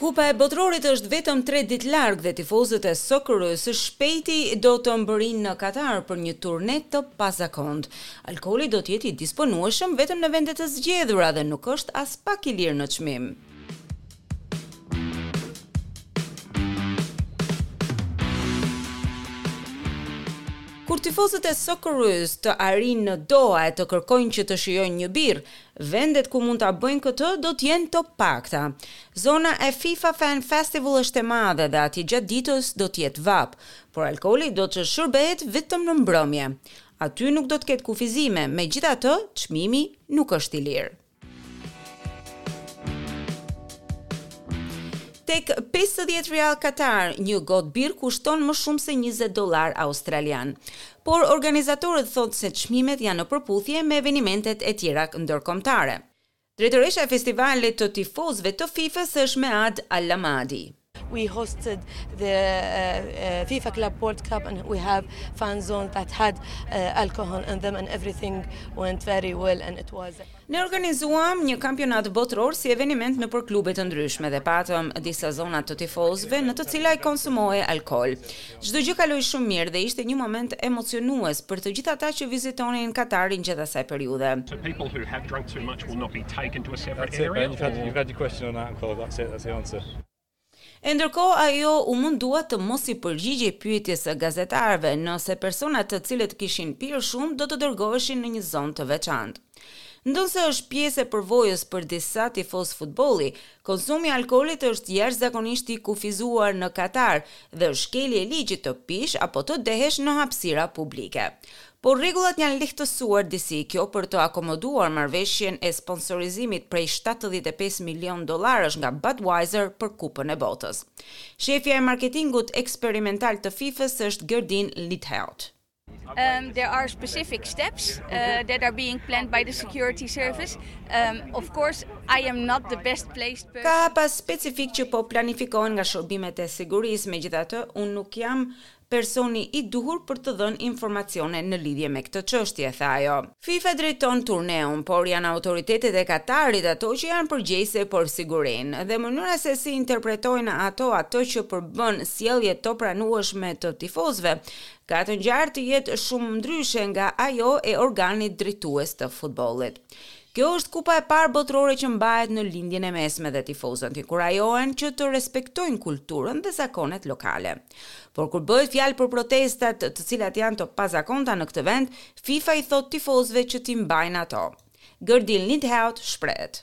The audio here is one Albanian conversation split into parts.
Kupa e Botërorit është vetëm 3 ditë larg dhe tifozët e Socceroos së shpejti do të mbërrijnë në Katar për një turne të pazakontë. Alkooli do të jetë i disponueshëm vetëm në vende të zgjedhura dhe nuk është aspak i lirë në çmim. Kur tifozët e Socceroos të arrijnë në Doha e të kërkojnë që të shijojnë një birrë, vendet ku mund ta bëjnë këtë do të jenë të pakta. Zona e FIFA Fan Festival është e madhe dhe atje gjatë ditës do të jetë vapë, por alkooli do të shërbehet vetëm në mbrëmje. Aty nuk do të ketë kufizime, megjithatë çmimi nuk është i lirë. Tek 50 rial Katari, një gotë birrë kushton më shumë se 20 dollarë australianë. Por organizatorët thonë se çmimet janë në përputhje me evenimentet e tjera ndërkombëtare. Drejtoresha e festivalit të tifozëve të FIFA-s është Mead Al-Emadi. We hosted the uh, uh, FIFA Club World Cup and we have fan zone that had uh, alcohol in them and everything went very well and it was Ne organizuam një kampionat botëror si eveniment nëpër klube të ndryshme dhe patëm disa zona të tifozëve në të cilat konsumohej alkool. Çdo gjë kaloi shumë mirë dhe ishte një moment emocionues për të gjithë ata që vizitonin Katarin gjatë asaj periudhe. E ndërkohë ajo u mundua të mos i përgjigjej pyetjes së gazetarëve nëse personat të cilët kishin pirë shumë do të dërgoheshin në një zonë të veçantë. Ndonëse është pjesë e përvojës për disa tifozë futbolli, konsumi i alkoolit është jashtëzakonisht i kufizuar në Katar dhe është shkelje e ligjit të pish apo të dehesh në hapësira publike. Por rregullat janë lehtësuar disi, kjo për të akomoduar marrëveshjen e sponsorizimit prej shtatëdhjetë e pesë milionë dollarësh nga Budweiser për Kupën e Botës. Shefja e marketingut eksperimental të FIFA-s është Gerdine Lindhout. Um, there are specific steps uh, that are being planned by the security service. Um, of course, I am not the best placed person. Ka hapa specifikë që po planifikohen nga shërbimet e sigurisë, megjithatë unë nuk jam personi i duhur për të dhënë informacione në lidhje me këtë çështje, tha ajo. FIFA drejton turneun, por janë autoritetet e Katarit ato që janë përgjegjëse për sigurinë dhe mënyra se si interpretojnë ato atë që përbën sjellje të pranueshme të tifozëve, ka të ngjarë të jetë shumë ndryshe nga ajo e organit drejtues të futbollit. Kjo është Kupa e parë Botërore që mbahet në Lindjen e Mesme dhe tifozët inkurajohen që të respektojnë kulturën dhe zakonet lokale. Por kur bëhet fjalë për protestat, të cilat janë të pazakonta në këtë vend, FIFA i thotë tifozëve që t'i mbajnë ato. Gërdin Lindhout shprehet.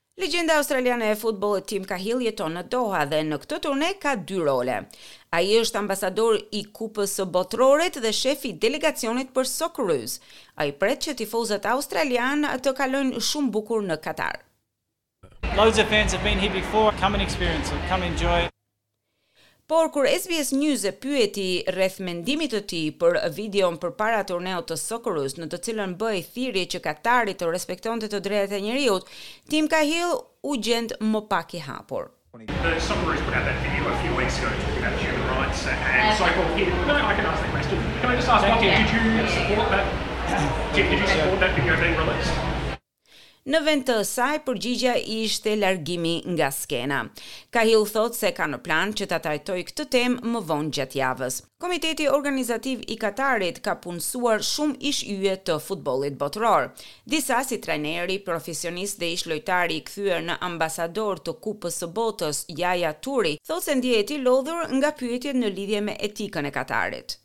Legjenda australiane e futbollit Tim Cahill jeton në Doha dhe në këtë turne ka dy role. Ai është ambasador i Kupës së Botërorit dhe shefi i delegacionit për Socceroos. Ai pret që tifozët australianë të kalojnë shumë bukur në Katar. Loads of fans have been here before, come and experience it, come and enjoy. Por kur SBS News e pyeti rreth mendimit të tij për videon përpara turneut të Socceroos në të cilën bëhej thirrje që Katari të respektonte të drejtat e njeriut, Tim Cahill u gjend më pak i hapur. Në vend të saj, përgjigja ishte largimi nga skena. Cahill thotë se ka në plan që ta trajtojë këtë temë më vonë gjatë javës. Komiteti Organizativ i Katarit ka punësuar shumë ish-yje të futbollit botëror. Disa si trajneri profesionist dhe ish-lojtari i kthyer në ambasador të Kupës së Botës, Yaya Toure, thotë se ndihet i lodhur nga pyetjet në lidhje me etikën e Katarit.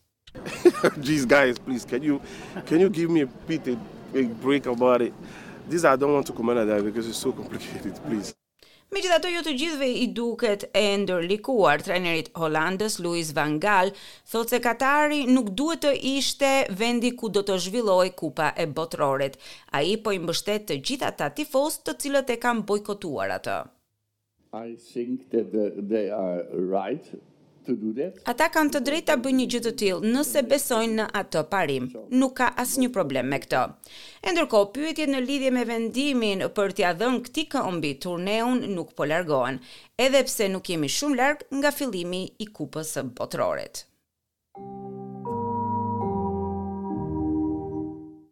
Jeez guys, please, can you can you give me a bit a break about it? This I don't want to comment on that because it's so complicated, please. Megjithatë, jo të gjithëve i duket e ndërlikuar. Trajneri holandez Louis van Gaal thotë se Katari nuk duhet të ishte vendi ku do të zhvillohej Kupa e Botërorit. Ai po i mbështet të gjithë ata tifozë të cilët e kanë bojkotuar atë. I think that they are right to do that. Ata kanë të drejtë ta bëjnë një gjë të tillë, nëse besojnë në atë parim. Nuk ka asnjë problem me këtë. E ndërkohë, pyetjet në lidhje me vendimin për t'ia dhënë këtij kombi turneun nuk po largohen, edhe pse nuk jemi shumë larg nga fillimi i Kupës së Botërorit.